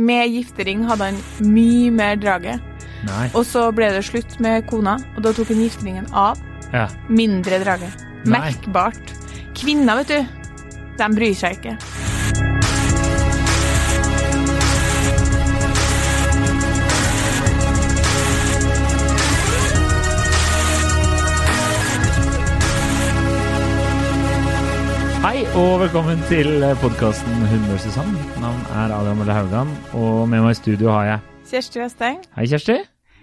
med giftering hadde han mye mer drage. Nei. Og så ble det slutt med kona, og da tok han gifteringen av. Ja. Mindre drage. Nei. Merkbart. Kvinner, vet du, de bryr seg ikke. Og velkommen til podkasten Hun vs. han. Mitt navn er Adrian Mølle Haugan, og med meg i studio har jeg Kjersti Westeng. Hei, Kjersti.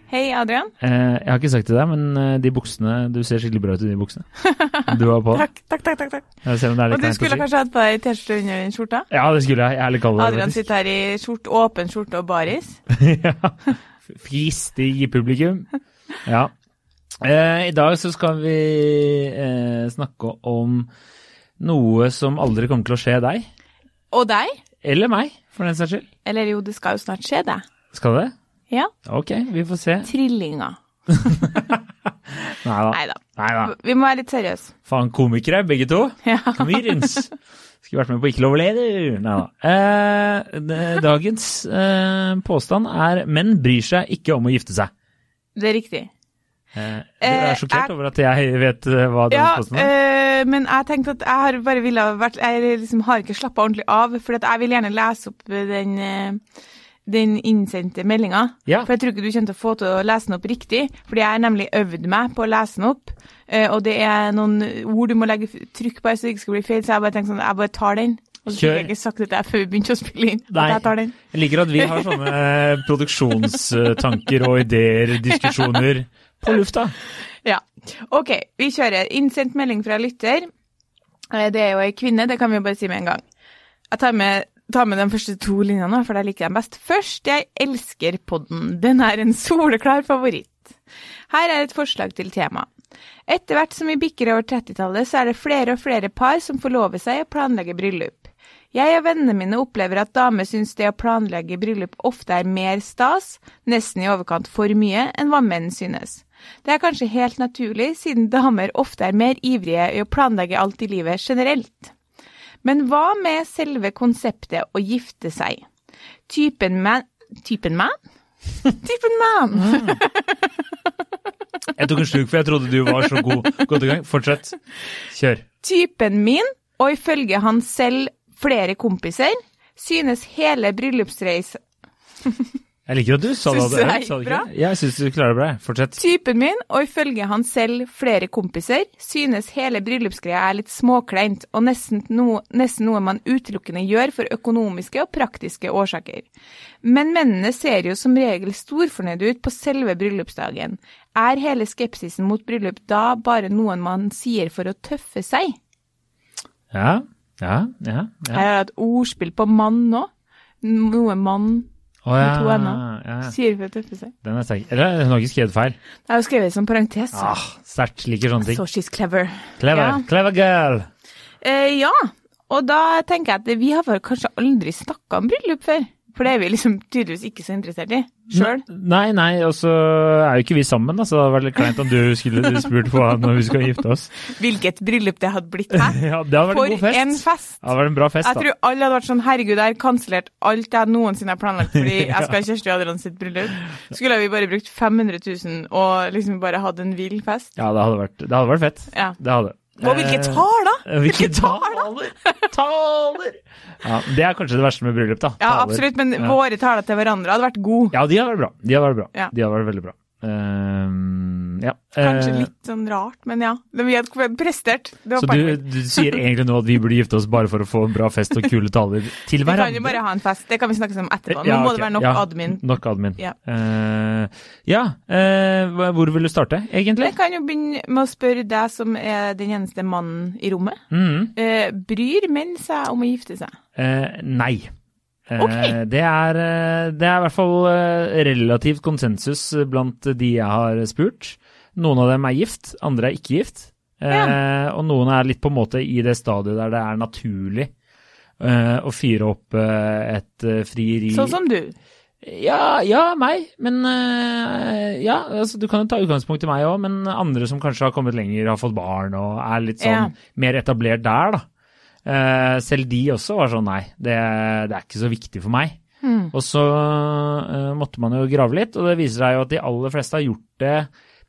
Hei, Adrian. Eh, jeg har ikke sagt til deg, men eh, de buksene Du ser skikkelig bra ut i de buksene du har på. Takk, takk, takk. takk, det Og du skulle kanskje hatt på deg T-skjorte under den skjorta? Ja, det skulle jeg. Jeg er litt kald. Adrian faktisk. sitter her i skjort, åpen skjorte og baris. ja. Fristig publikum. Ja. Eh, I dag så skal vi eh, snakke om noe som aldri kommer til å skje deg. Og deg? Eller meg, for den saks skyld. Eller jo, det skal jo snart skje deg. Skal det? Ja. Ok, vi får se. Trillinger. Nei da. Nei da. Nei da. Vi må være litt seriøse. Faen, komikere begge to. Ja. Comedians. Skulle vært med på Ikke lov å le, du. Nei da. Eh, dagens eh, påstand er menn bryr seg ikke om å gifte seg. Det er riktig. Eh, du er Eh, sjokkert over at jeg vet eh, hva den Ja, posten er? øh, men jeg tenkte at jeg har bare ville vært Jeg liksom har ikke slappa ordentlig av, for jeg vil gjerne lese opp den, den innsendte meldinga. Ja. For jeg tror ikke du kommer til å få til å lese den opp riktig, fordi jeg har nemlig øvd meg på å lese den opp. eh, Og det er noen ord du må legge trykk på så det ikke skal bli feil, så jeg bare tenkte sånn, jeg bare tar den. Og så fikk jeg ikke sagt dette før vi begynte å spille inn. Nei. Jeg tar den. Jeg liker at vi har sånne produksjonstanker og ideer, diskusjoner, på lufta. Ja. OK, vi kjører. Innsendt melding fra lytter. Eh, Det er jo ei kvinne, det kan vi jo bare si med en gang. Jeg tar med, tar med de første to linjene, for jeg liker dem best. Først, jeg elsker podden. Den er en soleklar favoritt. Her er et forslag til tema. Etter hvert som vi bikker over 30-tallet, så er det flere og flere par som forlover seg og planlegger bryllup. Jeg og vennene mine opplever at damer syns det å planlegge bryllup ofte er mer stas, nesten i overkant for mye, enn hva menn synes. Det er kanskje helt naturlig, siden damer ofte er mer ivrige i å planlegge alt i livet generelt. Men hva med selve konseptet å gifte seg? Typen man Typen man? Typen man! Jeg tok en sluk, for jeg trodde du var så god, godt i gang. Fortsett. Kjør. Typen min, og ifølge han selv flere kompiser, synes hele bryllupsreis Jeg liker at du sa det. Gikk Sa det? Jeg syns du klarer det bra. Fortsett. Typen min, og ifølge han selv flere kompiser, synes hele bryllupsgreia er litt småkleint og nesten noe, nesten noe man utelukkende gjør for økonomiske og praktiske årsaker. Men mennene ser jo som regel storfornøyde ut på selve bryllupsdagen. Er hele skepsisen mot bryllup da bare noen man sier for å tøffe seg? Ja, ja, ja. ja. Her er et ordspill på mann nå. Noe mann oh, ja, med to ender. ja, ja. sier for å tøffe seg. Den er sterk. Eller hun har ikke skrevet feil. Det er jo skrevet som parentes. Ah, Sterkt. Liker sånne ting. So she's clever. Clever. Clever girl. Eh, ja, og da tenker jeg at vi har kanskje aldri snakka om bryllup før. For det er vi liksom tydeligvis ikke så interessert i sjøl. Nei, nei, og så er jo ikke vi sammen, da, så det hadde vært litt kleint om du skulle spurt på når vi skal gifte oss. Hvilket bryllup det hadde blitt her. Ja, det hadde vært For en god fest. en fest! Det hadde vært en bra fest, Jeg da. tror alle hadde vært sånn herregud, jeg har kansellert alt jeg noensinne har planlagt fordi jeg skal ha Kjersti Adrian sitt bryllup. Skulle vi bare brukt 500 000 og liksom bare hatt en vill fest? Ja, det hadde vært, det hadde vært fett. Ja. Det hadde. Og hvilke taler? tall, da? Hvilke taler? Taler! Ja, det er kanskje det verste med bryllup, da. Ja, Taler. absolutt, men Ja. våre taler til hverandre hadde vært gode. Ja, de hadde vært bra. De hadde vært bra. Ja. De hadde vært veldig bra. Ehm, ja. Kanskje Eh, litt sånn rart, men ja. Vi hadde prestert. Det Så du, du sier egentlig nå at vi burde gifte oss bare for å få en bra fest og kule taler til hverandre? Vi kan jo bare ha en fest, det kan vi snakke om etterpå. Nå Ja, må det være nok Ja, admin. Nok admin. Ja. uh, ja, eh, hvor vil du starte, egentlig? Jeg kan jo begynne med å spørre deg som er den eneste mannen i rommet. Mm. Uh, bryr menn seg om å gifte seg? Nei. Eh, Ok. det, er, eh, det er i hvert fall eh, relativt konsensus blant de jeg har spurt. Noen av dem er gift, andre er ikke gift. Ja. Og noen er litt på en måte i det stadiet der det er naturlig eh, å fyre opp eh, et eh, frieri. Sånn som du. Ja, ja, meg. Men eh, ja, altså, du kan jo ta utgangspunkt i meg òg, men andre som kanskje har kommet lenger, har fått barn og er litt sånn Ja. mer etablert der, da. Eh, selv de også var sånn nei, det, det er ikke så viktig for meg. Mm. Og så eh, måtte man jo grave litt, og det viser seg jo at de aller fleste har gjort det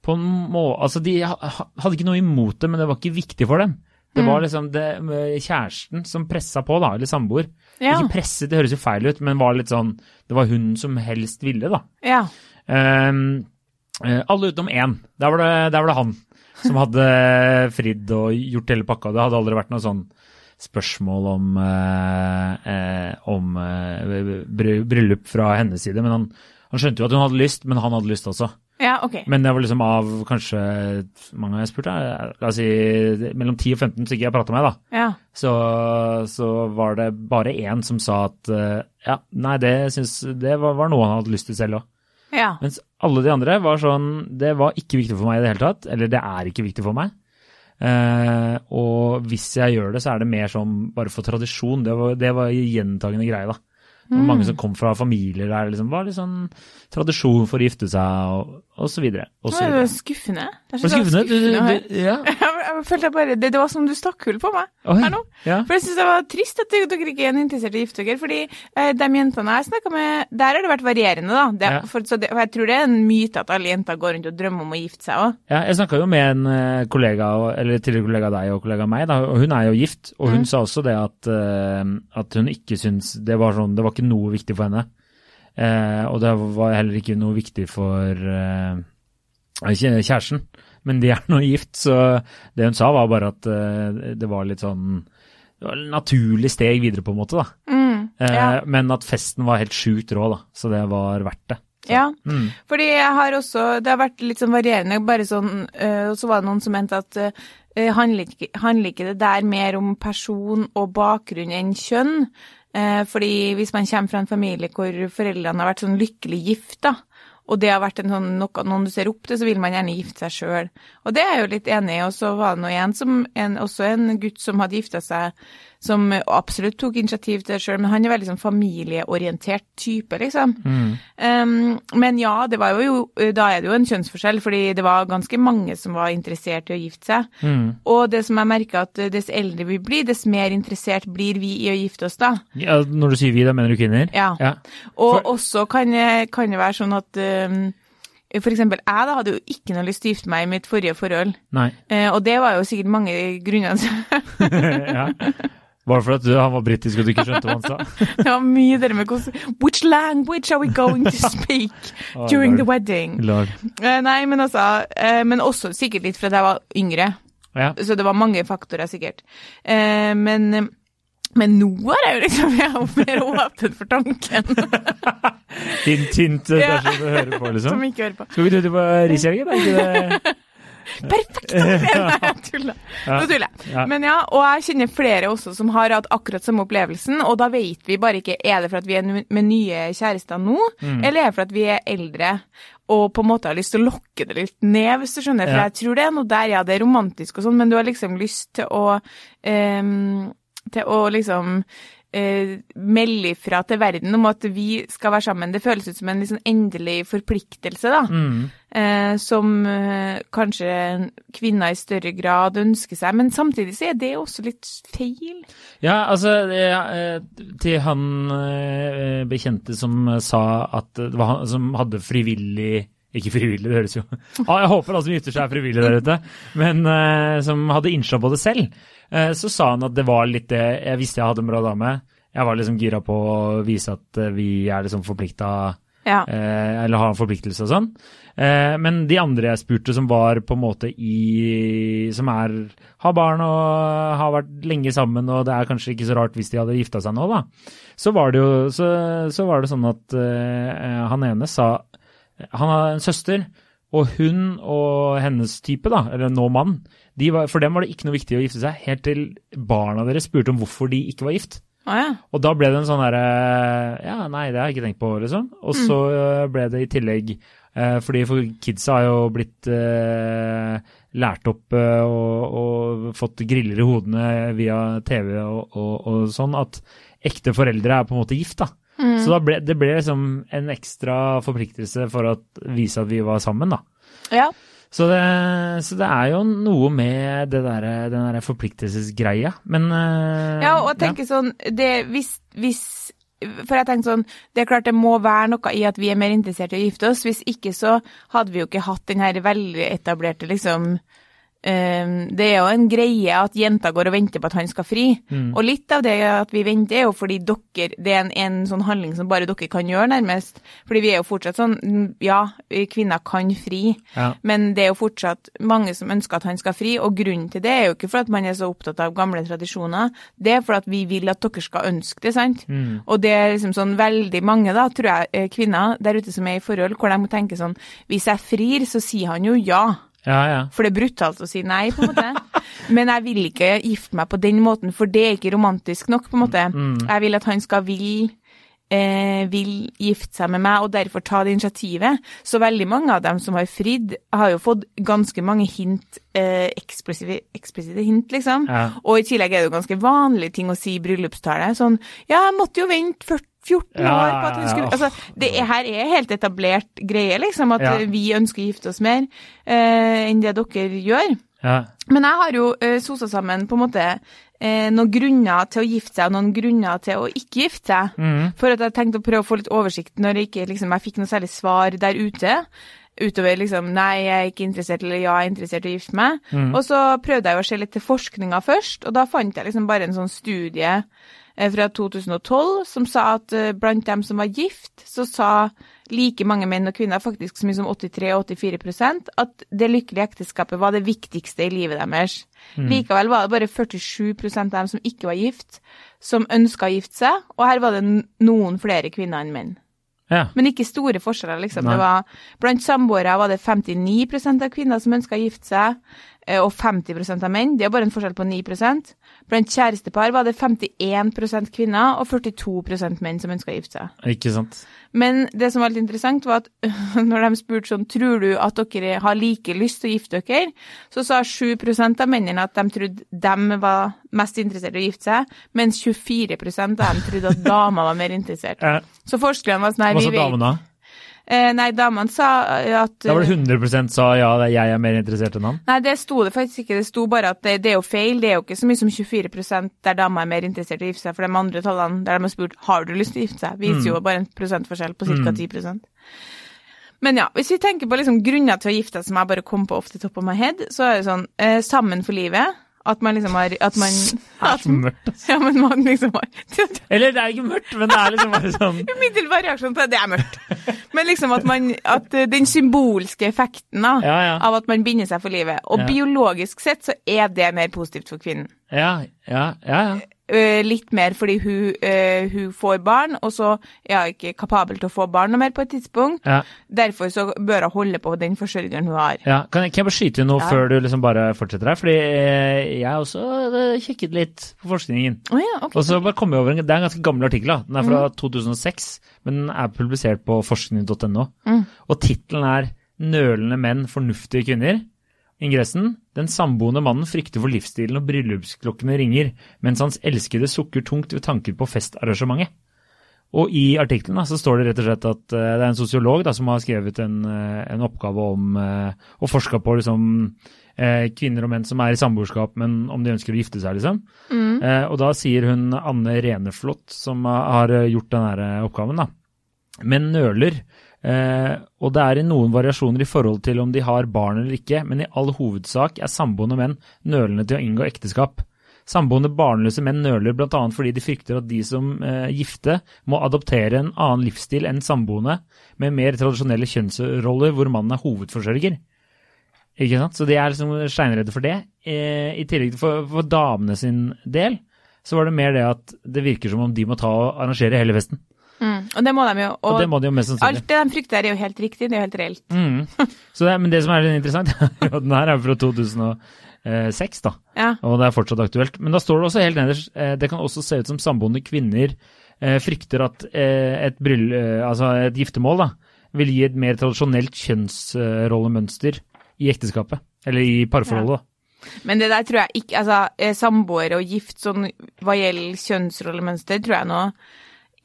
på en måte Altså, de ha- ha- hadde ikke noe imot det, men det var ikke viktig for dem. Det Mm. var liksom det, kjæresten som pressa på, da, eller samboer. Ja. Ikke presset, det høres jo feil ut, men var litt sånn Det var hun som helst ville, da. ja. Eh, alle utenom én. Der var, det, der var det han som hadde fridd og gjort hele pakka. Det hadde aldri vært noe sånn spørsmål om, eh, eh, om eh, bryllup fra hennes side. Men han, han skjønte jo at hun hadde lyst, men han hadde lyst også. Ja, OK. Men det var liksom av kanskje mange jeg spurt? La oss si mellom 10 og 15 stykker jeg prata med, da. Ja. Så, så var det bare én som sa at ja, nei, det, synes, det var, var noe han hadde lyst til selv òg. Ja. Mens alle de andre var sånn Det var ikke viktig for meg i det hele tatt. Eller det er ikke viktig for meg. Eh, og hvis jeg gjør det, så er det mer sånn bare for tradisjon. Det var, det var gjentagende greie, da. Var mange som kom fra familier der det liksom var litt sånn tradisjon for å gifte seg, og, og så videre. Og Det så var videre. skuffende. Det Var det skuffende? Du- skuffende å du- Ja. Jeg, jeg følte bare, det, det var som du stakk hull på meg Oi, her nå. ja. For jeg syns det var trist at dere ikke er interessert i å gifte dere. Fordi eh, de jentene jeg snakka med, der har det vært varierende, da. Det, Ja. for, så det, for jeg tror det er en myte at alle jenter går rundt og drømmer om å gifte seg òg. Ja, jeg snakka jo med en eh, kollega, eller tidligere kollega av deg og kollega av meg, da, og hun er jo gift. Og hun sa også det at, eh, at hun ikke syns det var sånn Det var ikke noe viktig for henne. Eh, og det var heller ikke noe viktig for eh, kjæresten, men de er nå gift, så det hun sa var bare at eh, det var litt sånn Det var et naturlig steg videre, på en måte, da. Mm, Eh, ja. Men at festen var helt sjukt rå, da. Så det var verdt det. Så, Ja. Mm. Fordi jeg har også Det har vært litt sånn varierende, bare sånn øh, så var det noen som mente at øh, handler, ikke, handler ikke det der mer om person og bakgrunn enn kjønn? Eh, fordi hvis man kommer fra en familie hvor foreldrene har vært sånn lykkelig gift, da, og det har vært sånn, noe, noen du ser opp til, så vil man gjerne gifte seg sjøl. Og det er jeg jo litt enig i. Og så var det nå en som, en, også en gutt som hadde gifta seg, som absolutt tok initiativ til det sjøl, men han er veldig sånn familieorientert type, liksom. Um, men ja, det var jo, da er det jo en kjønnsforskjell, fordi det var ganske mange som var interessert i å gifte seg. Mm. Og det som jeg merker at dess eldre vi blir, dess mer interessert blir vi i å gifte oss da. Ja, når du sier vi, da mener du kvinner? Ja. ja. Og For- også kan, kan det være sånn at um, for eksempel jeg da hadde jo ikke noe lyst til å gifte meg i mitt forrige forhold. Nei. Eh, og det var jo sikkert mange grunner. ja. Bare for at du, han var britisk og du ikke skjønte hva han sa? det var mye det med hvordan Which language are we going to speak during the wedding? Lord. Eh, nei, men altså eh, Men også sikkert litt fordi jeg var yngre. Ja. Så det var mange faktorer, sikkert. Eh, men, men nå er jeg jo liksom jeg er jo mer åpen for tanken. Hint, hint, det Ja. du hører på, liksom. Som ikke hører på. Skal vi ut på Risjærgen, da? ikke det? Perfekt! Jeg tuller. Nå tuller jeg. Men ja, og jeg kjenner flere også som har hatt akkurat samme opplevelsen, og da vet vi bare ikke er det for at vi er med nye kjærester nå, Mm. eller er det for at vi er eldre og på en måte har lyst til å lokke det litt ned, hvis du skjønner. For Ja. jeg tror det er noe der, ja, det er romantisk og sånn, men du har liksom lyst til å um, til å liksom eh, melde ifra til verden om at vi skal være sammen. Det føles ut som en liksom endelig forpliktelse, da Mm. eh, som eh, kanskje kvinner i større grad ønsker seg. Men samtidig så er det også litt feil. Ja, altså eh, Til han eh, bekjente som sa at det var han som hadde frivillig Ikke frivillig, det høres jo ah, Jeg håper alle som gifter seg er frivillige der ute, men uh, som hadde innslag på det selv. Uh, så sa han at det var litt det Jeg visste jeg hadde en bra dame. Jeg var liksom gira på å vise at eh, vi er liksom forplikta Ja. eh, eller har en forpliktelse og sånn. Eh, men de andre jeg spurte som var på en måte i Som er har barn og har vært lenge sammen, og det er kanskje ikke så rart hvis de hadde gifta seg nå, da. Så var det jo så, så var det sånn at eh, han ene sa Han har en søster, og hun og hennes type, da, eller nå mann, de var, for dem var det ikke noe viktig å gifte seg, helt til barna deres spurte om hvorfor de ikke var gift. Å ja. Og da ble det en sånn herre Ja, nei, det har jeg ikke tenkt på, liksom. Og så eh, ble det i tillegg eh, Fordi for kidsa har jo blitt eh, lært opp eh, og, og fått griller i hodene via TV og, og, og sånn at ekte foreldre er på en måte gift, da. Så da ble, det ble liksom en ekstra forpliktelse for å vise at vi var sammen, da. ja. Så det, så det er jo noe med det der, den der forpliktelsesgreia, men eh, Ja, og jeg tenker sånn det, hvis, hvis For jeg tenker sånn, det er klart det må være noe i at vi er mer interessert i å gifte oss. Hvis ikke så hadde vi jo ikke hatt den her etablerte liksom det er jo en greie at jenta går og venter på at han skal fri. Mm. Og litt av det at vi venter, er jo fordi dere Det er en, en sånn handling som bare dere kan gjøre, nærmest. Fordi vi er jo fortsatt sånn Ja, kvinner kan fri, Ja. men det er jo fortsatt mange som ønsker at han skal fri. Og grunnen til det er jo ikke for at man er så opptatt av gamle tradisjoner, det er for at vi vil at dere skal ønske det, sant? Mm. Og det er liksom sånn veldig mange, da, tror jeg, eh, kvinner der ute som er i forhold, hvor de tenker sånn Hvis jeg frir, så sier han jo ja. Ja, ja. For det er brutalt å si nei, på en måte. Men jeg vil ikke gifte meg på den måten, for det er ikke romantisk nok, på en måte. Jeg vil at han skal vil, eh, vil gifte seg med meg, og derfor ta det initiativet. Så veldig mange av dem som har fridd, har jo fått ganske mange hint, eh, eksplisitte hint, liksom. Ja. Og i tillegg er det jo ganske vanlige ting å si i bryllupstale. Sånn Ja, jeg måtte jo vente 40 14 Ja, år på at hun skulle. Altså, det er, her er helt etablert greie, liksom, at Ja. vi ønsker å gifte oss mer eh, enn det dere gjør. ja. Men jeg har jo eh, sosa sammen på en måte eh, noen grunner til å gifte seg, og noen grunner til å ikke gifte seg. Mm. For at jeg tenkte å prøve å få litt oversikt når jeg ikke liksom, jeg fikk noe særlig svar der ute. Utover liksom nei, jeg er ikke interessert, eller ja, jeg er interessert i å gifte meg. Og så prøvde jeg å se litt til forskninga først, og da fant jeg liksom bare en sånn studie fra 2012 som sa at eh, blant dem som var gift, så sa like mange menn og kvinner, faktisk så mye som 83-84% at det lykkelige ekteskapet var det viktigste i livet deres. Likevel var det bare 47% av dem som ikke var gift, som ønska å gifte seg, og her var det noen flere kvinner enn menn. ja. Men ikke store forskjeller, liksom. Det var, blant samboere var det 59% av kvinner som ønska å gifte seg, eh, og 50 av menn. Det er bare en forskjell på 9% Blant kjærestepar var det 51% kvinner og 42% menn som ønska å gifte seg. Ikke sant. Men det som var litt interessant, var at når de spurte sånn, tror du at dere har like lyst til å gifte dere, så sa 7% av mennene at de trodde de var mest interessert i å gifte seg, mens 24% av dem trodde at damer var mer interessert. Så forskerne var sånn, her Hva sa damene damene? Eh, nei, damene sa eh, at Da var det 100 sa ja, jeg er mer interessert enn han. Nei, det sto det faktisk ikke. Det sto bare at det, det er jo feil. Det er jo ikke så mye som 24% der damer er mer interessert i å gifte seg. For de andre tallene der de har spurt har du lyst til å gifte seg, viser jo bare en prosentforskjell på ca. 10% Men ja, hvis vi tenker på liksom grunner til å gifte seg som jeg bare kom på off the top of my head, så er det sånn eh, sammen for livet. At man liksom har At man Det er så mørkt. altså. Ja, men man liksom har Eller det er ikke mørkt, men det er liksom bare sånn Umiddelbar reaksjon på det, det er mørkt. Men liksom at man At eh, den symbolske effekten da, Ja, ja. av at man binder seg for livet. Og biologisk sett så er det mer positivt for kvinnen. Ja, ja, ja. ja. Eh, litt mer fordi hun, uh, hun får barn, og så er hun ikke kapabel til å få barn noe mer på et tidspunkt. ja. Derfor så bør hun holde på den forsørgeren hun har. Ja, kan jeg, kan jeg bare skyte inn noe Ja. før du liksom bare fortsetter her? Fordi eh, jeg også kikket litt på forskningen. Oh, ja, ok. Og så bare kom jeg over en, Det er en ganske gammel artikkel. da. Den er fra 2006, men den er publisert på forskning.no. Og tittelen er 'Nølende menn, fornuftige kvinner'. Ingressen 'Den samboende mannen frykter for livsstilen og bryllupsklokkene ringer', mens hans elskede sukker tungt ved tanker på festarrangementet. Og i artikkelen så står det rett og slett at eh, det er en sosiolog da, som har skrevet en, eh, en oppgave om uh, og forska på liksom, eh, kvinner og menn som er i samboerskap, men om de ønsker å gifte seg, liksom. Eh, og da sier hun Anne Reneflot, som har har gjort denne oppgaven, da. Men nøler. Eh, og det er i noen variasjoner i forhold til om de har barn eller ikke, men i all hovedsak er samboende menn nølende til å inngå ekteskap. Samboende barnløse menn nøler bl.a. fordi de frykter at de som eh, gifte må adoptere en annen livsstil enn samboende, med mer tradisjonelle kjønnsroller hvor mannen er hovedforsørger. Ikke sant? Så de er liksom steinredde for det. Eh, I tillegg til for, for damene sin del, så var det mer det at det virker som om de må ta og arrangere hele festen. Mm. Og det må de jo. Og, Og, det må de jo mest sannsynlig. alt det de frykter er jo helt riktig, det er jo helt reelt. Mm. Så det, men det som er litt interessant, er jo at den her er fra 2006, da. Ja. Og det er fortsatt aktuelt. Men da står det også helt nederst eh, det kan også se ut som samboende kvinner eh, frykter at eh, et, bryll, altså et giftermål da, vil gi et mer tradisjonelt kjønnsrollemønster i ekteskapet. Eller i parforholdet. da. Men det der tror jeg ikke Altså, samboere og gift sånn hva gjelder kjønnsrollemønster, tror jeg nå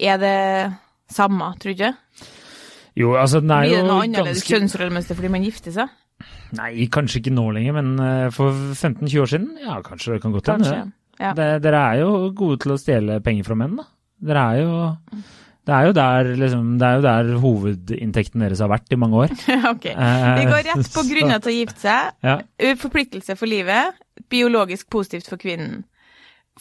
er det samme, tror du ikke? Jo, altså den er jo Blir jo det noe annerledes ganske kjønnsrollemønster fordi man gifter seg? Nei, kanskje ikke nå lenger, men eh, for 15-20 år siden, ja, kanskje det kan godt hende. Ja. Det, dere er jo gode til å stjele penger fra menn, da. Dere er jo det er jo der, liksom, det er jo der hovedinntekten deres har vært i mange år. ok. Vi går rett på grunner til å gifte seg. Ja. Forpliktelse for livet. Biologisk positivt for kvinnen.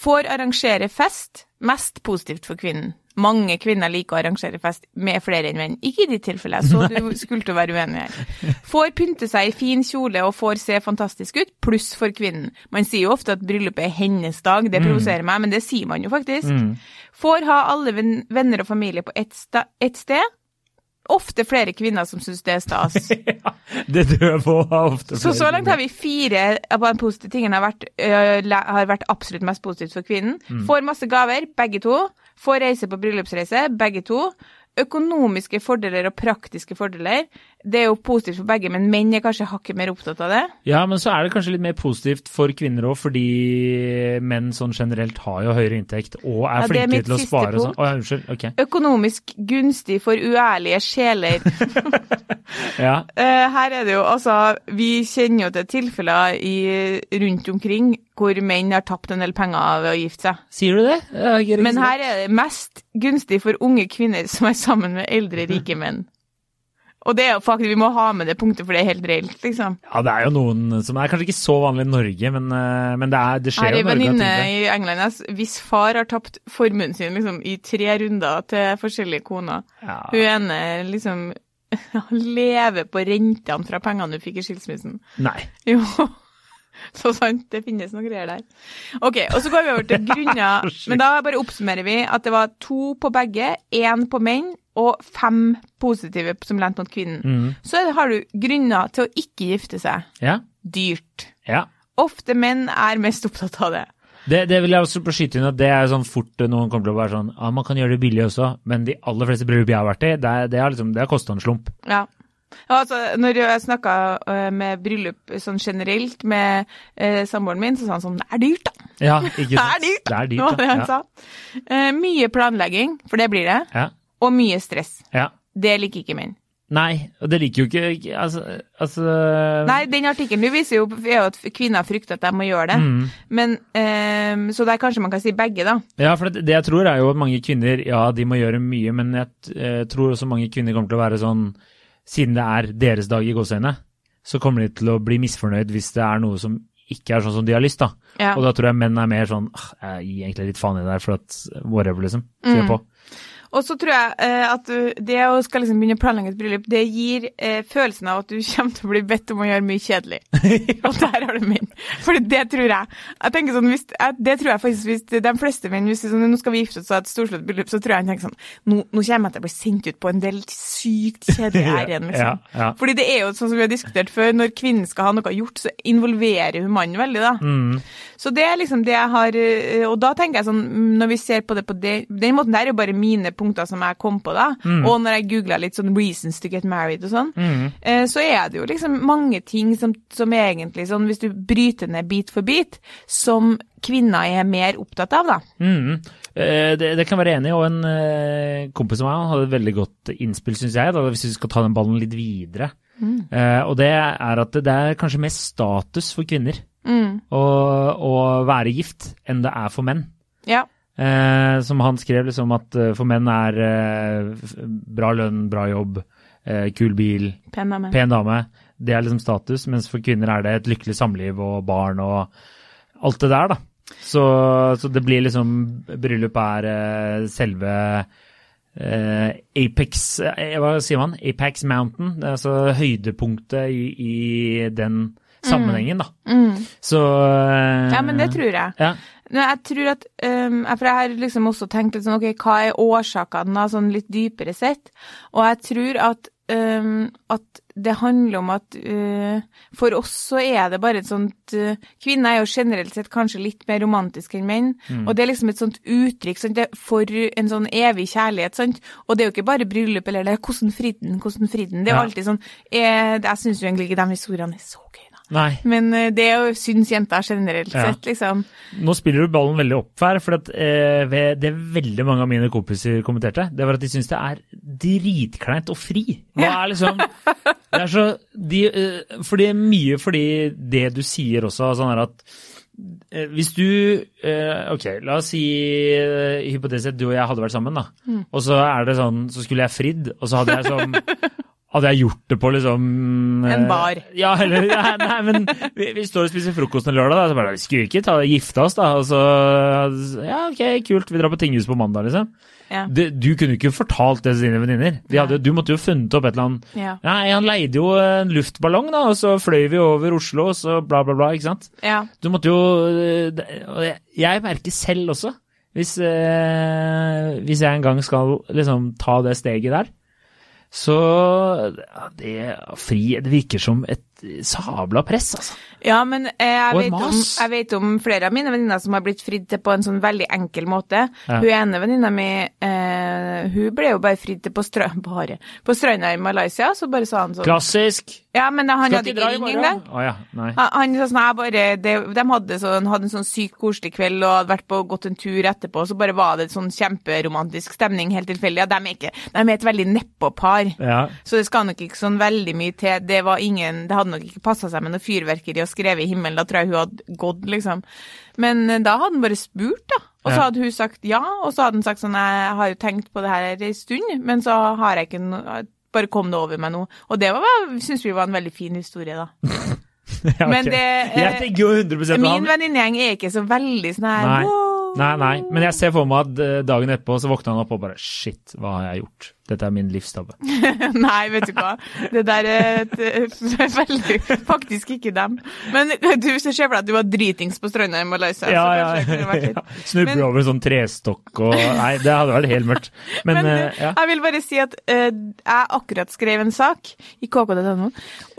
Får arrangere fest. Mest positivt for kvinnen. Mange kvinner liker å arrangere fest med flere enn menn. Ikke i ditt tilfelle, så du skulle til å være uenig her. Får pynte seg i fin kjole og får se fantastisk ut, pluss for kvinnen. Man sier jo ofte at bryllupet er hennes dag, det provoserer meg, men det sier man jo faktisk. Mm. Får ha alle venner og familie på ett ett sted. Ofte flere kvinner som syns det er stas. Det dør på har ofte Så så langt har vi fire av de positive tingene har vært, øh, har vært absolutt mest positivt for kvinnen. Får masse gaver, begge to. Får reise på bryllupsreise, begge to. Økonomiske fordeler og praktiske fordeler. Det er jo positivt for begge, men menn er kanskje hakket mer opptatt av det. Ja, men så er det kanskje litt mer positivt for kvinner òg, fordi menn sånn generelt har jo høyere inntekt og er Ja, flinke til å spare sånn. punkt. Å ja, unnskyld. Ok. Økonomisk gunstig for uærlige sjeler. Ja. Eh, her er det jo, altså, Vi kjenner jo til tilfeller i, rundt omkring hvor menn har tapt en del penger ved å gifte seg. Sier du det? Men her er det mest gunstig for unge kvinner som er sammen med eldre, rike menn. Og det er jo faktisk, vi må ha med det punktet, for det er helt reelt, liksom. Ja, det er jo noen som er kanskje ikke så vanlig i Norge, men, eh, men det, er, det skjer Her er jo i Norge. venninne at venninne i England ass, hvis far har tapt formuen sin liksom, i tre runder til forskjellige koner. Ja. Hun ene liksom lever på rentene fra pengene hun fikk i skilsmissen. Nei. Jo. Så sant, det finnes noen greier der. Ok, og så går vi over til grunner. Men da bare oppsummerer vi at det var to på begge, én på menn og fem positive som lente mot kvinnen. Mm. Så har du grunner til å ikke gifte seg. Ja. Dyrt. ja. Ofte menn er mest opptatt av det. Det, det vil jeg også skyte inn at det er sånn fort noen kommer til å være sånn ja, man kan gjøre det billig også, men de aller fleste bryllup jeg har vært i, det, er- det har liksom, det har kosta en slump. Ja. Ja, Altså, når jeg snakka med bryllup sånn generelt med eh, samboeren min, så sa han sånn Det er dyrt, da. Ja, ikke Det sant? er dyrt, Det er Det dyrt, det han ja. sa. Eh, mye planlegging, for det blir det. Ja. Og mye stress. ja. Det liker ikke menn. Nei, og det liker jo ikke Altså, altså Nei, den artikkelen du viser jo, er jo at kvinner frykter at de må gjøre det. Mm. Men, eh, så der kanskje man kan si begge, da. Ja, for det, det jeg tror er jo at mange kvinner, ja, de må gjøre mye, men jeg eh, tror også mange kvinner kommer til å være sånn, siden det er deres dag i gåseøynene, så kommer de til å bli misfornøyd hvis det er noe som ikke er sånn som de har lyst, da. Ja. Og da tror jeg menn er mer sånn, «Ah, jeg gir egentlig litt faen i det der, for at whatever, liksom. Kjør Mm. Og så tror jeg eh, at du, det å skal liksom begynne å planlegge et bryllup, det gir eh, følelsen av at du kommer til å bli bedt om å gjøre mye kjedelig. Og der har du min. For det tror jeg. Jeg tenker sånn, hvis, Det tror jeg faktisk hvis de fleste menn hvis sånn, nå skal vi gifte oss og ha et storslått bryllup, så tror jeg han tenker sånn nå, nå kommer jeg til å bli sendt ut på en del sykt kjedelige ærend, liksom. Ja, ja. Fordi det er jo sånn som vi har diskutert før, når kvinnen skal ha noe gjort, så involverer hun mannen veldig, da. Mm. Så det er liksom det jeg har eh, Og da tenker jeg sånn, mm, når vi ser på det på det, den måten der er jo bare mine punkter som jeg kom på, da. Og når jeg googla litt sånn 'reasons to get married' og sånn, Mm. eh, så er det jo liksom mange ting som, som egentlig sånn, hvis du bryter ned bit for bit, som kvinner er mer opptatt av, da. Mm. Eh, Det, det kan være enig og en kompis av meg hadde et veldig godt innspill, syns jeg, da, hvis vi skal ta den ballen litt videre. Eh, og det er at det, det er kanskje mer status for kvinner Mm. å, å være gift enn det er for menn. Ja. Eh, som han skrev, liksom at eh, for menn er eh, bra lønn, bra jobb, eh, kul bil, Pen dame. pen dame. Det er liksom status, mens for kvinner er det et lykkelig samliv og barn og alt det der, da. Så, så det blir liksom Bryllup er eh, selve Uh, Apex Hva sier man? Apex Mountain. Det altså høydepunktet i, i den sammenhengen, da. Mm. Så eh, Ja, men det tror jeg. Ja. Men jeg tror at um, For jeg har liksom også tenkt litt sånn, ok, hva er årsakene, da, sånn litt dypere sett? Og jeg tror at, um, at det handler om at uh, for oss så er det bare et sånt uh, Kvinner er jo generelt sett kanskje litt mer romantiske enn menn, og det er liksom et sånt uttrykk sant, for en sånn evig kjærlighet, sant? Og det er jo ikke bare bryllup eller det er hvordan fridden', hvordan fridden'. Det er Ja. alltid sånn Jeg, Jeg syns jo egentlig ikke de historiene er så gøy. Nei. Men eh, det syns jenter generelt Ja. sett, liksom. Nå spiller du ballen veldig opp her, for at, eh, det veldig mange av mine kompiser kommenterte, det var at de syns det er dritkleint å fri. Hva er liksom Det er så de, eh, fordi Mye fordi det du sier også, sånn er at eh, hvis du eh, Ok, la oss si hypotetisk sett du og jeg hadde vært sammen, da. Mm. Og så er det sånn, så skulle jeg fridd, og så hadde jeg sånn Hadde jeg gjort det på liksom eh, En bar. Ja, eller ja, Nei, men vi, vi står og spiser frokost en lørdag, da. Så bare Skulle vi ikke ta, gifte oss, da? Og så Ja, ok, kult, vi drar på tinghus på mandag, liksom. Ja. Du, du kunne ikke fortalt det til dine venninner. Du måtte jo funnet opp et eller annet Ja. Nei, han leide jo en luftballong, da, og så fløy vi over Oslo, og så bla, bla, bla, ikke sant? ja. Du måtte jo eh, og jeg- Jeg merker selv også, hvis, eh, hvis jeg en gang skal liksom ta det steget der, så det fri. Det virker som et sabla press, altså. Ja, men jeg, vet om, jeg vet om flere av mine venninner som har blitt fridd til på en sånn veldig enkel måte. Ja. Hun ene venninna mi, eh, hun ble jo bare fridd til på, strø bare, på stranda i Malaysia, så bare sa han sånn Klassisk. Ja, men han Skal hadde ikke ring engang. Oh, ja, nei. Han, han sa sånn, jeg bare, det, de hadde, sånn, hadde en sånn sykt koselig kveld og hadde vært på gått en tur etterpå, så bare var det en sånn kjemperomantisk stemning, helt tilfeldig. Ja, de er ikke, de er et veldig nedpå-par. Ja. Så det skal nok ikke sånn veldig mye til. Det var ingen, det hadde nok ikke passa seg med noe fyrverkeri og skrevet i himmelen. Da tror jeg hun hadde gått, liksom. Men eh, da hadde han bare spurt, da. Og så Ja. hadde hun sagt ja, og så hadde han sagt sånn jeg har jo tenkt på det her en stund, men så har jeg ikke noe Bare kom det over meg nå. Og det syns vi var en veldig fin historie, da. Ja, Men det, eh, Jeg tenker jo 100 på Min venninnegjeng er ikke så veldig sånn her Nei. Nei, nei, men jeg ser for meg at eh, dagen etterpå så våkna han opp og bare Shit, hva har jeg gjort? Dette er min livstabbe. Nei, vet du hva. Det der er et, veldig Faktisk ikke dem. Men du ser for deg at du var dritings på stranda i Malaysia. Ja, ja, vært ja. Snubler over en sånn trestokk og Nei, det hadde vært helt mørkt. Men, Men uh, ja. jeg vil bare si at uh, jeg akkurat skrev en sak i kk.no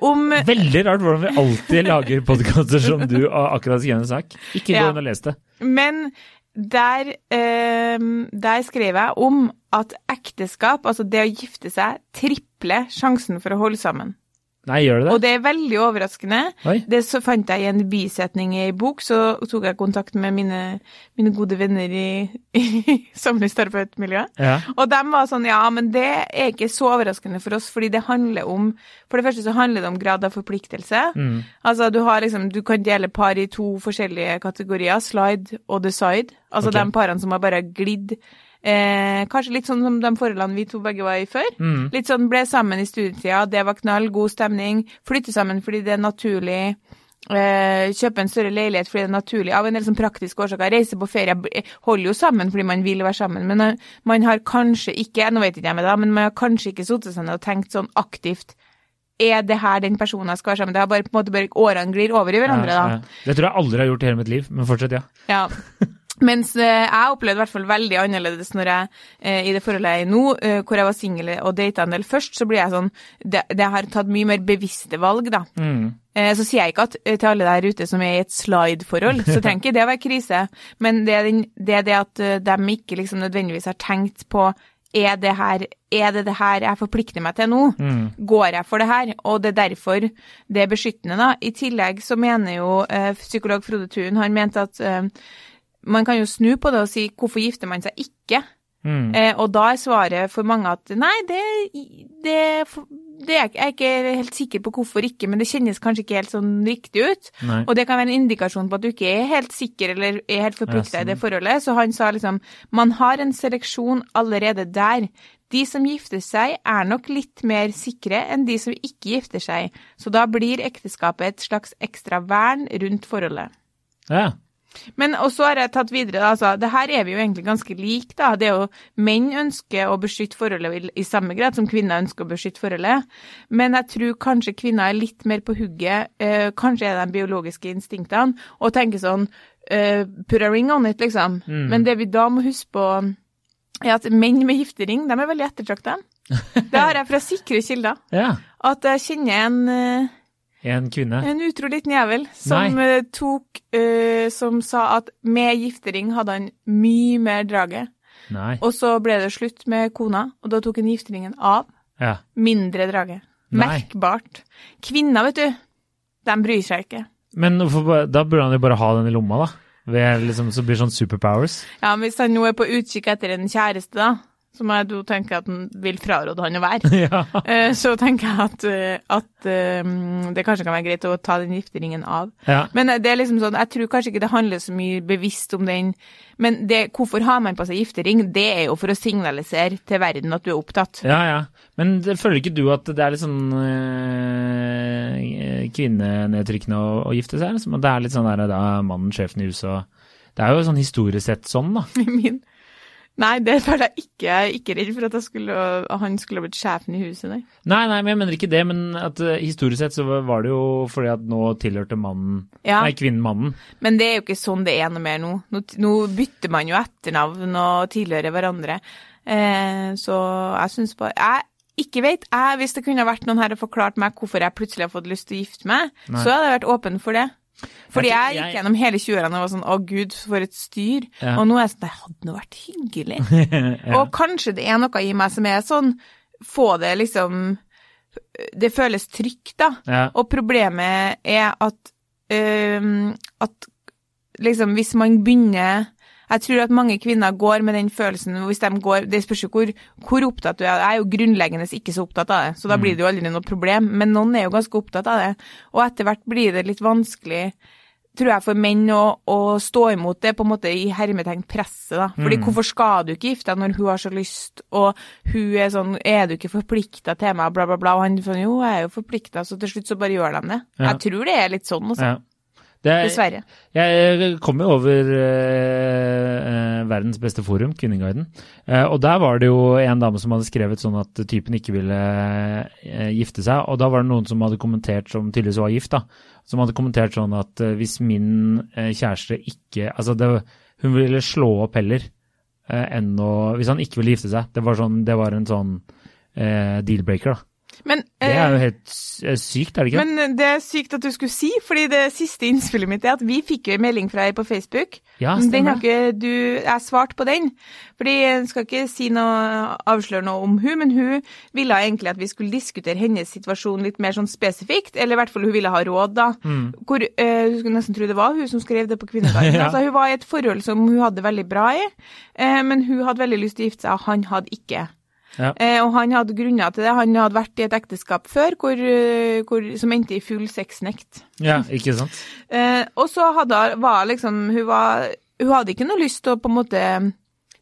om Veldig rart hvordan vi alltid lager podkaster som du akkurat skrev en sak. Ikke gå Ja. inn og les det. Men der, eh, der skrev jeg om at ekteskap, altså det å gifte seg, tripler sjansen for å holde sammen. Nei, gjør det det? Og det er veldig overraskende. Oi. Det så fant jeg i en bisetning i ei bok, så tok jeg kontakt med mine, mine gode venner i, i samlivsterapeutmiljøet. Ja. Og de var sånn, ja, men det er ikke så overraskende for oss, fordi det handler om For det første så handler det om grad av forpliktelse. Mm. Altså, du har liksom Du kan dele par i to forskjellige kategorier, slide og decide. Altså okay. de parene som har bare glidd Eh, kanskje litt sånn som de forholdene vi to begge var i før. Mm. Litt sånn ble sammen i studietida, det var knall, god stemning. Flytte sammen fordi det er naturlig. Eh, kjøpe en større leilighet fordi det er naturlig. Av en del sånn praktiske årsaker. Reise på ferie holder jo sammen fordi man vil være sammen. Men eh, man har kanskje ikke, nå vet ikke jeg med det, men man har kanskje ikke satt seg ned og tenkt sånn aktivt er det her den personen jeg skal være sammen med? Det har bare på en måte bare årene glir over i hverandre, Ja, da. ja. Det tror jeg aldri har gjort i hele mitt liv, men fortsett, ja. Ja. Mens eh, jeg opplevde i hvert fall veldig annerledes når jeg eh, i det forholdet jeg er i nå, eh, hvor jeg var singel og data en del først, så blir jeg sånn Det, det har tatt mye mer bevisste valg, da. Mm. Så sier jeg ikke at til alle der ute som er i et slide-forhold, så trenger ikke det å være krise. Men det er, den, det, er det at de ikke liksom nødvendigvis har tenkt på er det, her, er det det her jeg forplikter meg til nå? Mm. Går jeg for det her? Og det er derfor det er beskyttende, da. I tillegg så mener jo psykolog Frode Thun Han mente at man kan jo snu på det og si hvorfor gifter man seg ikke? Mm. Eh, og da er svaret for mange at nei, det, det, det er jeg er ikke helt sikker på hvorfor ikke, men det kjennes kanskje ikke helt sånn riktig ut. Nei. Og det kan være en indikasjon på at du ikke er helt sikker eller er helt forplikta Ja, i det sånn. forholdet. Så han sa liksom man har en seleksjon allerede der. De som gifter seg er nok litt mer sikre enn de som ikke gifter seg, så da blir ekteskapet et slags ekstra vern rundt forholdet. Ja. Men også har jeg tatt videre, altså, det her er vi jo egentlig ganske like, da. Det er jo menn ønsker å beskytte forholdet i, samme grad som kvinner ønsker å beskytte forholdet. Men jeg tror kanskje kvinner er litt mer på hugget, eh, kanskje er det de biologiske instinktene, og tenker sånn eh, put a ring on it, liksom. Mm. Men det vi da må huske på, er at menn med giftering, de er veldig ettertrakta. Det har jeg fra sikre kilder. ja. At jeg kjenner en eh, En kvinne. en utro liten jævel som Nei. eh, tok uh, Som sa at med giftering hadde han mye mer draget. Nei. Og så ble det slutt med kona, og da tok han gifteringen av. Ja. Mindre drage. Nei. Merkbart. Kvinner, vet du, de bryr seg ikke. Men hvorfor da burde han jo bare ha den i lomma, da. Ved, liksom, så blir det sånn superpowers. Ja, men Hvis han nå er på utkikk etter en kjæreste, da, som jeg da tenker at han vil fraråde han å være, ja. eh, så tenker jeg at, eh, at eh, det kanskje kan være greit å ta den gifteringen av. ja. Men det er liksom sånn, jeg tror kanskje ikke det handler så mye bevisst om den, men det, hvorfor har man på seg giftering? Det er jo for å signalisere til verden at du er opptatt. Ja, ja. Men det, føler ikke du at det er litt sånn øh, kvinnenedtrykkende å, å gifte seg? Liksom? At Det er litt sånn der, da er mannen sjefen i huset og Det er jo sånn historisk sett sånn, da. Min. Nei, det føler jeg ikke. Ikke redd for at skulle, han skulle blitt sjefen i huset, nei. Nei, nei, men jeg mener ikke det. Men at øh, historisk sett så var det jo fordi at nå tilhørte mannen Ja. Nei, kvinnen mannen. Men det er jo ikke sånn det er noe mer nå. Nå, nå bytter man jo etternavn og tilhører hverandre. Eh, så jeg syns bare Jeg ikke vet. Jeg, hvis det kunne vært noen her og forklart meg hvorfor jeg plutselig har fått lyst til å gifte meg, Nei. så hadde jeg vært åpen for det. Fordi Jeg gikk gjennom hele 20-årene og var sånn å gud, for et styr. Ja. Og nå er jeg sånn det hadde nå vært hyggelig. ja. Og kanskje det er noe i meg som er sånn få det liksom Det føles trygt, da. ja. Og problemet er at, øhm, at liksom hvis man begynner Jeg tror at mange kvinner går med den følelsen hvis de går, Det spørs jo hvor, hvor opptatt du er. Jeg er jo grunnleggende ikke så opptatt av det, så da blir det jo aldri noe problem. Men noen er jo ganske opptatt av det. Og etter hvert blir det litt vanskelig tror jeg, for menn å, å stå imot det på en måte i hermetegn presset. da. Fordi hvorfor skal du ikke gifte deg når hun har så lyst, og hun er sånn Er du ikke forplikta til meg, bla, bla, bla. Og han sånn Jo, jeg er jo forplikta, så til slutt så bare gjør de det. Ja. Jeg tror det er litt sånn, altså. ja. Det er, Dessverre. Jeg kom jo over eh, eh, verdens beste forum, Kvinneguiden. Eh, og der var det jo en dame som hadde skrevet sånn at typen ikke ville eh, gifte seg. Og da var det noen som hadde kommentert, som tydeligvis var gift, da, som hadde kommentert sånn at eh, hvis min eh, kjæreste ikke Altså, det, hun ville slå opp heller enn å Hvis han ikke ville gifte seg. Det var, sånn, det var en sånn deal-breaker, da. Men, Det er jo eh, helt eh, sykt, er det ikke? men det er sykt at du skulle si, fordi det siste innspillet mitt er at vi fikk jo en melding fra deg på Facebook. ja, den har ikke du Jeg svarte på den. Fordi jeg skal ikke si noe, avsløre noe om hun, men hun ville egentlig at vi skulle diskutere hennes situasjon litt mer sånn spesifikt. Eller i hvert fall hun ville ha råd, da. Mm. Hvor eh, Du skulle nesten tro det var hun som skrev det på Kvinnedagen. Ja. altså, hun var i et forhold som hun hadde veldig bra i, uh, men hun hadde veldig lyst til å gifte seg, og han hadde ikke. Ja. Eh, og han hadde grunner til det. Han hadde vært i et ekteskap før hvor, eh, hvor, som endte i full sexnekt. Ja, ikke sant? Eh, og så hadde, var liksom hun, var, hun hadde ikke noe lyst til å på en måte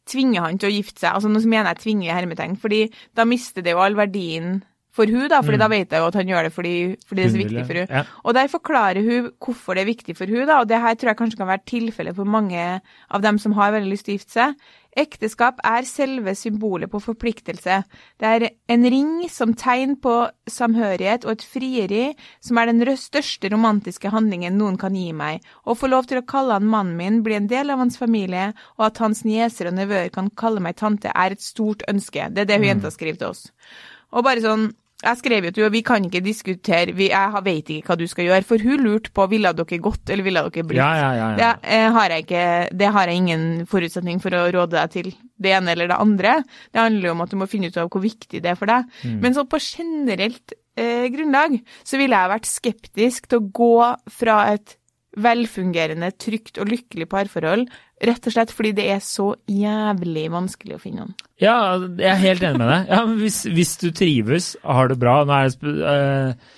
tvinge han til å gifte seg. Altså nå mener jeg tvinge i hermetegn, fordi da mister det jo all verdien for hun da, fordi da vet jeg jo at han gjør det fordi, fordi det er så viktig for hun. Ja. Og der forklarer hun hvorfor det er viktig for hun da, og det her tror jeg kanskje kan være tilfellet for mange av dem som har veldig lyst til å gifte seg. Ekteskap er selve symbolet på forpliktelse. Det er en ring som tegn på samhørighet og et frieri som er den største romantiske handlingen noen kan gi meg. Å få lov til å kalle han mannen min, bli en del av hans familie, og at hans nieser og nevøer kan kalle meg tante, er et stort ønske. Det er det hun jenta skriver til oss. Og bare sånn, jeg skrev jo til henne, vi kan ikke diskutere, vi, jeg vet ikke hva du skal gjøre, for hun lurte på, ville dere gått, eller ville dere blitt? Ja, ja, ja. ja. Det, eh, har jeg ikke, det har jeg ingen forutsetning for å råde deg til det ene eller det andre. Det handler jo om at du må finne ut av hvor viktig det er for deg. Mm. Men så på generelt eh, grunnlag så ville jeg vært skeptisk til å gå fra et velfungerende, trygt og lykkelig parforhold, rett og slett fordi det er så jævlig vanskelig å finne noen. Ja, jeg er helt enig med deg. Ja, hvis, hvis du trives, har det bra Nå er det sp- øh,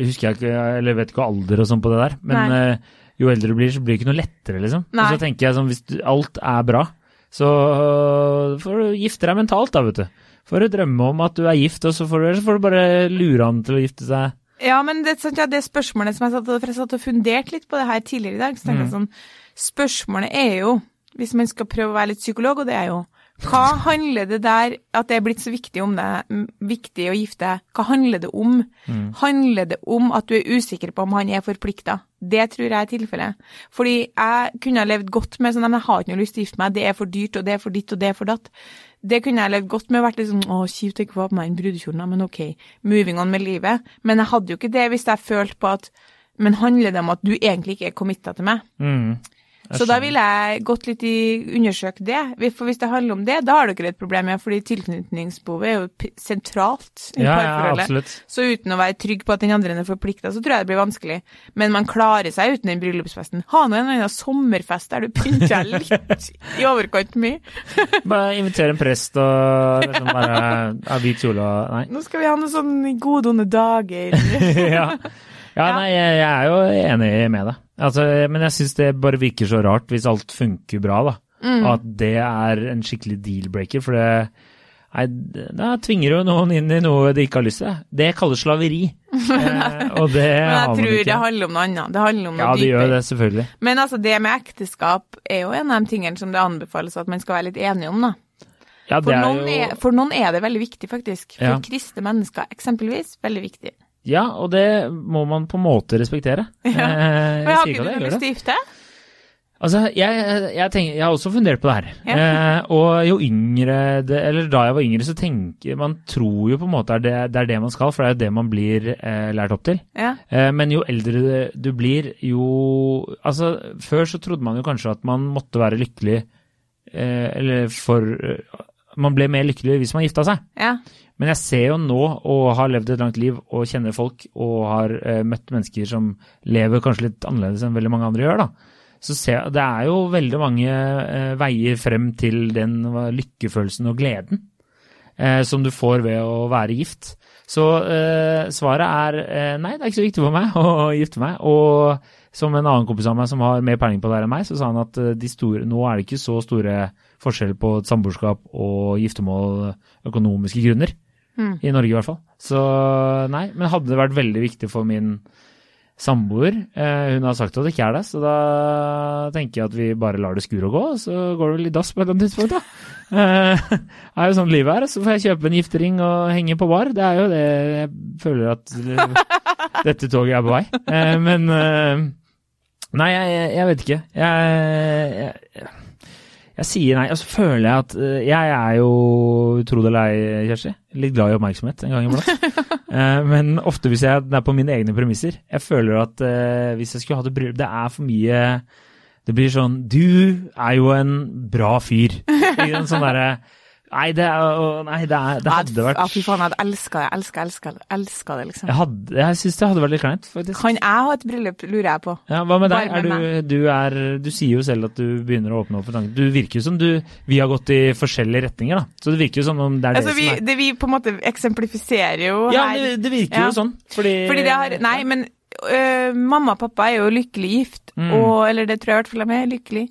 Husker jeg ikke, eller vet ikke alder og sånn på det der, men øh, jo eldre du blir, så blir det ikke noe lettere, liksom. Nei. Og så tenker jeg sånn, hvis du, alt er bra, så uh, får du gifte deg mentalt, da, vet du. Får du drømme om at du er gift, og så får du, så får du bare lure han til å gifte seg. Ja, men det, sant, ja, det spørsmålet som jeg satt, for jeg satt og funderte litt på det her tidligere i dag, så tenkte jeg sånn, spørsmålet er jo, hvis man skal prøve å være litt psykolog, og det er jo, hva handler det der, at det er blitt så viktig om det, viktig å gifte deg, hva handler det om? Handler det om at du er usikker på om han er forplikta? Det tror jeg er tilfellet. Fordi jeg kunne ha levd godt med sånn, «Nei, jeg har ikke noe lyst til å gifte meg, det er for dyrt, og det er for ditt, og det er for datt. Det kunne jeg levd godt med, vært litt sånn, å, kjipt å ikke få på meg en brudekjolen, men ok, moving on med livet. Men jeg hadde jo ikke det hvis jeg følte på at, men handler det om at du egentlig ikke er committa til meg? Mm. Så da ville jeg gått litt i undersøkt det. For hvis det handler om det, da har dere et problem, ja, fordi tilknytningsbehovet er jo sentralt i Ja, ja, parforholdet. absolutt. så uten å være trygg på at den andre er forplikta, så tror jeg det blir vanskelig. Men man klarer seg uten den bryllupsfesten. Ha nå en annen sommerfest der du pynter deg litt i overkant mye. Bare invitere en prest og liksom bare ha hvit kjole og Nei. Nå skal vi ha noen sånne gode, onde dager. ja. ja, nei, jeg, jeg er jo enig med deg. Altså, men jeg syns det bare virker så rart hvis alt funker bra, da. Mm. At det er en skikkelig deal-breaker. For det Nei, da tvinger jo noen inn i noe de ikke har lyst til. Det kalles slaveri. eh, og det Men jeg tror ikke. det handler om noe annet. Det handler om noe ja, det gjør det, selvfølgelig. Men altså, det med ekteskap er jo en av de tingene som det anbefales at man skal være litt enige om, da. Ja, det For, er noen, jo er, for noen er det veldig viktig, faktisk. For Ja. kristne mennesker, eksempelvis, veldig viktig. Ja, og det må man på en måte respektere. Eh, Men jeg har ikke du lyst til å gifte? Altså, jeg, jeg, tenker, jeg har også fundert på det her. Ja. Eh, og jo yngre det, Eller da jeg var yngre, så tenker man tror jo på en måte er det, det er det man skal, for det er jo det man blir eh, lært opp til. Ja. Eh, men jo eldre du blir, jo Altså, før så trodde man jo kanskje at man måtte være lykkelig eh, Eller for eh, Man ble mer lykkelig hvis man gifta seg. ja. Men jeg ser jo nå, og har levd et langt liv, og kjenner folk, og har eh, møtt mennesker som lever kanskje litt annerledes enn veldig mange andre gjør, da. Så ser det er jo veldig mange eh, veier frem til den lykkefølelsen og gleden eh, som du får ved å være gift. Så eh, svaret er eh, nei, det er ikke så viktig for meg å gifte meg. Og som en annen kompis av meg som har mer peiling på det her enn meg, så sa han at eh, store, nå er det ikke så store forskjeller på et samboerskap og giftermål økonomiske grunner. Mm. I Norge i hvert fall. Så nei, men hadde det vært veldig viktig for min samboer eh, Hun har sagt at det ikke er det, så da tenker jeg at vi bare lar det skure og gå, så går det vel i dass på et eller annet tidspunkt, da. Eh, det er jo sånn livet er. Så får jeg kjøpe en giftering og henge på bar. Det er jo det jeg føler at eh, dette toget er på vei. Eh, men eh, Nei, jeg, jeg vet ikke. Jeg, jeg, jeg sier nei, og så føler jeg at eh, Jeg er jo, tro det eller ei, Kjersti, litt glad i oppmerksomhet en gang iblant. Eh, men ofte hvis jeg det er på mine egne premisser. Jeg føler at eh, hvis jeg skulle hatt et bryllup Det er for mye Det blir sånn Du er jo en bra fyr. Sånn derre Nei, det, nei, det, er, det hadde vært Ja, fy faen, jeg hadde elska det, elska, elska elska det, liksom. Jeg, hadde, jeg syns det hadde vært litt kleint, faktisk. Kan jeg ha et bryllup, lurer jeg på. Ja, hva med deg? Du, du, er, du sier jo selv at du begynner å åpne opp for tanken. Du virker jo som du Vi har gått i forskjellige retninger, da. Så det virker jo som om det er Altså, det vi, som er det vi på en måte eksemplifiserer jo Ja, her. det, det virker Ja. jo sånn. Fordi, Fordi det har Nei, men øh, mamma og pappa er jo lykkelig gift, Mm. og Eller det tror jeg i hvert fall de er lykkelig.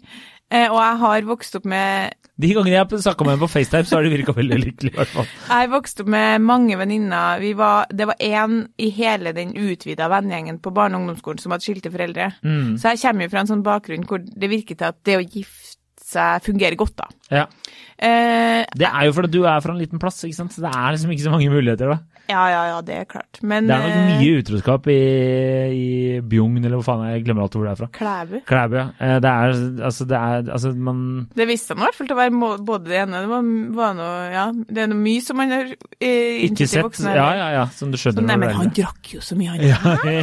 Eh, og jeg har vokst opp med De gangene jeg har snakka med henne på FaceTime, så har de virka veldig lykkelige, i hvert fall. Jeg har vokst opp med mange venninner. Var- Det var én i hele den utvida vennegjengen på barne- og ungdomsskolen som hadde skilte foreldre. Mm. Så jeg kommer jo fra en sånn bakgrunn hvor det virker til at det å gifte seg fungerer godt, da. Ja. Eh, Det er jo fordi du er fra en liten plass, ikke sant. Så det er liksom ikke så mange muligheter, da. Ja, ja, ja, det er klart. Men Det er nok eh, mye utroskap i, i Bjugn, eller hvor faen jeg glemmer alltid hvor det er fra. Klæbu. Klæbu, ja. Eh, Det er altså, det er Altså, man Det visste han i hvert fall til å være både det ene Det var, var noe Ja, det er noe mye som man har eh, ikke sett voksne Ja, ja, ja. Som du skjønner. skjønner. nei, men han drakk jo så mye, han. ja,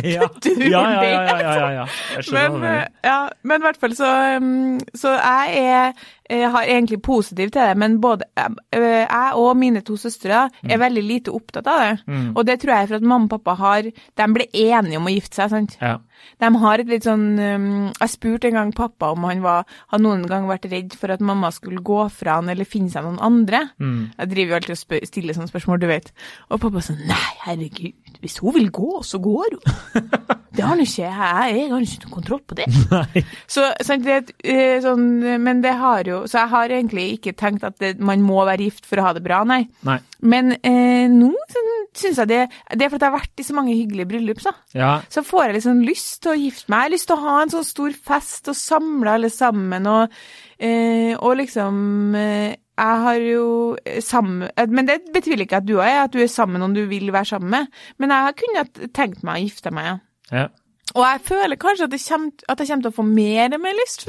ja. Ja, ja, ja, ja, ja, ja. Jeg skjønner Men, hva du mener. eh, ja, men i hvert fall så um, Så jeg er jeg har egentlig positiv til det, men både eh, jeg og mine to søstre er veldig lite opptatt av det. Mm. Og det tror jeg er for at mamma og pappa har De ble enige om å gifte seg, sant. Ja. De har et litt sånn um, Jeg spurte en gang pappa om han var Har noen gang vært redd for at mamma skulle gå fra han eller finne seg noen andre. Mm. Jeg driver jo alltid og spør, stiller sånne spørsmål, du vet. Og pappa sånn Nei, herregud, hvis hun vil gå, så går hun. Det har nå ikke jeg. Jeg har ikke noe kontroll på det. Så, sant, det, et, eh, sånn, men det har jo Så jeg har egentlig ikke tenkt at det, man må være gift for å ha det bra, nei. Nei. Men eh, nå sånn, syns jeg det Det er fordi jeg har vært i så mange hyggelige bryllup, så. Ja. Så får jeg liksom lyst til å gifte meg. Jeg har lyst til å ha en sånn stor fest og samle alle sammen og, eh, og liksom eh, jeg har jo eh, sammen Men det betviler ikke at du er, at du er sammen med noen du vil være sammen med. Men jeg har kunnet tenkt meg å gifte meg, ja. Ja. Og jeg føler kanskje at, det kommer, at jeg kommer til å få mer mer lyst.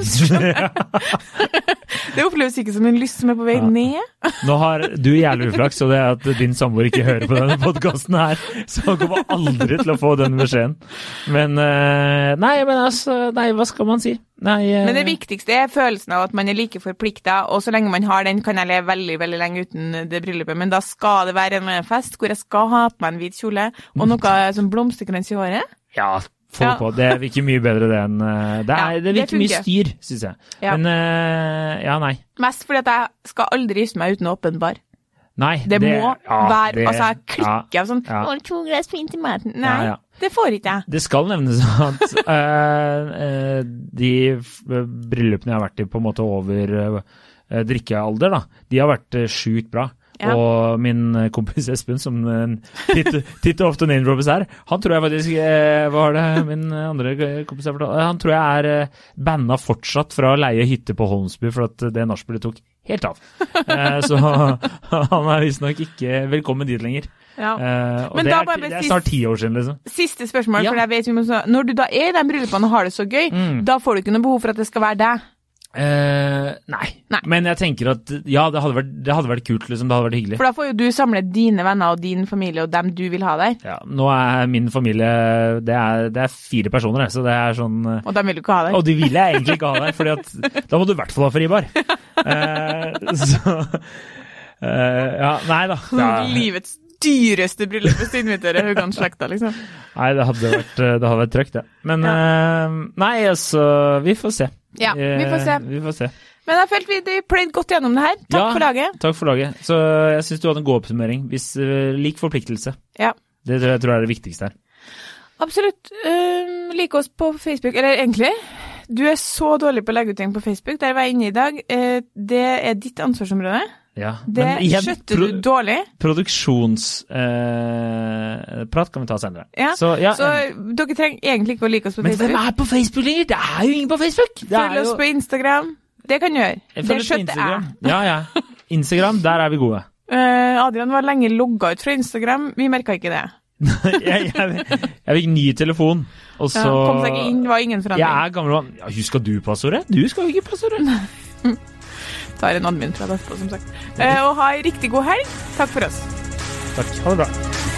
det oppleves ikke som en lyst som er på vei Ja. ned. Nå har du jævlig uflaks, og det er at din samboer ikke hører på denne podkasten her. Så han kommer aldri til å få den beskjeden. Men eh, Nei, men altså Nei, hva skal man si? Nei eh, Men det viktigste er følelsen av at man er like forplikta, og så lenge man har den, kan jeg leve veldig veldig lenge uten det bryllupet. Men da skal det være en fest hvor jeg skal ha på meg en hvit kjole og noe som blomsterkrans i håret. Ja, få Ja. på. Det virker mye bedre det enn eh, Det, er, Ja, det det virker mye styr, syns jeg. Ja. Men eh, ja, nei. Mest fordi at jeg skal aldri gifte meg uten åpen bar. Nei, Det, må ja, være det- Altså, jeg klikker ja, sånn ja. «Å, To glass fint i maten. Nei, Ja, ja. det får ikke jeg. Det skal nevnes at eh, eh, de bryllupene jeg har vært i på en måte over uh, drikkealder, da, de har vært uh, sjukt bra. Ja. Og min eh, kompis Espen, som eh, titt og ofte name-droppes her, han tror jeg faktisk eh, Hva var det min andre kompis fortalte? Han tror jeg er banna fortsatt fra å leie hytte på Holmsby, for at det nachspielet tok helt av. Så han er visstnok ikke velkommen dit lenger. Ja. Uh, og Men det er, det er snart ti år siden, liksom. Siste spørsmål, Ja. for jeg vet vi må Når du da er i den bryllupene og har det så gøy, Mm. da får du ikke noe behov for at det skal være deg. Eh, nei. Nei. Men jeg tenker at ja, det hadde vært, det hadde vært kult, liksom. Det hadde vært hyggelig. For da får jo du samle dine venner og din familie og dem du vil ha der. Ja, nå er min familie Det er, det er fire personer, så det er sånn eh, Og dem vil du ikke ha der. Og de vil jeg egentlig ikke ha der, Fordi da må du i hvert fall ha fribar. Uh, så uh, Ja, nei da. Det er, Livets dyreste bryllup hvis du inviterer Haugan-slekta, liksom. nei, det hadde vært, det hadde vært trøkt, det. Men eh, Nei, altså Vi får se. Ja, vi får se. Eh, vi får se. Men jeg følte vi de pløyd godt gjennom det her. Takk Ja. for laget. Takk for laget. Så jeg syns du hadde en god oppsummering. Hvis, uh, lik forpliktelse. Ja. Det tror jeg, tror jeg er det viktigste her. Absolutt. Um, like oss på Facebook. Eller egentlig, du er så dårlig på å legge ut ting på Facebook. Der var jeg inne i dag. Uh, det er ditt ansvarsområde. Ja. Det igjen, skjøtter du dårlig. produksjonsprat eh, kan vi ta senere. Ja, Så, ja, Så dere trenger egentlig ikke å like oss på men hvem er på Facebook lenger? Det er jo ingen på Facebook! Følg oss jo- på Instagram. Det kan du gjøre. Jeg Det skjøtter jeg. Ja, ja. Instagram, der er vi gode. Eh, Adrian var lenge logga ut fra Instagram. Vi merka ikke det. jeg, jeg, jeg fikk ny telefon, og Ja, kom seg ikke inn, var ingen Jeg forandring. er gammel mann. Ja, husker du passordet? Du skal jo ikke passordet. Tar en admin fra etterpå, som sagt. Eh, og ha ei riktig god helg. Takk for oss. Takk. Ha det bra.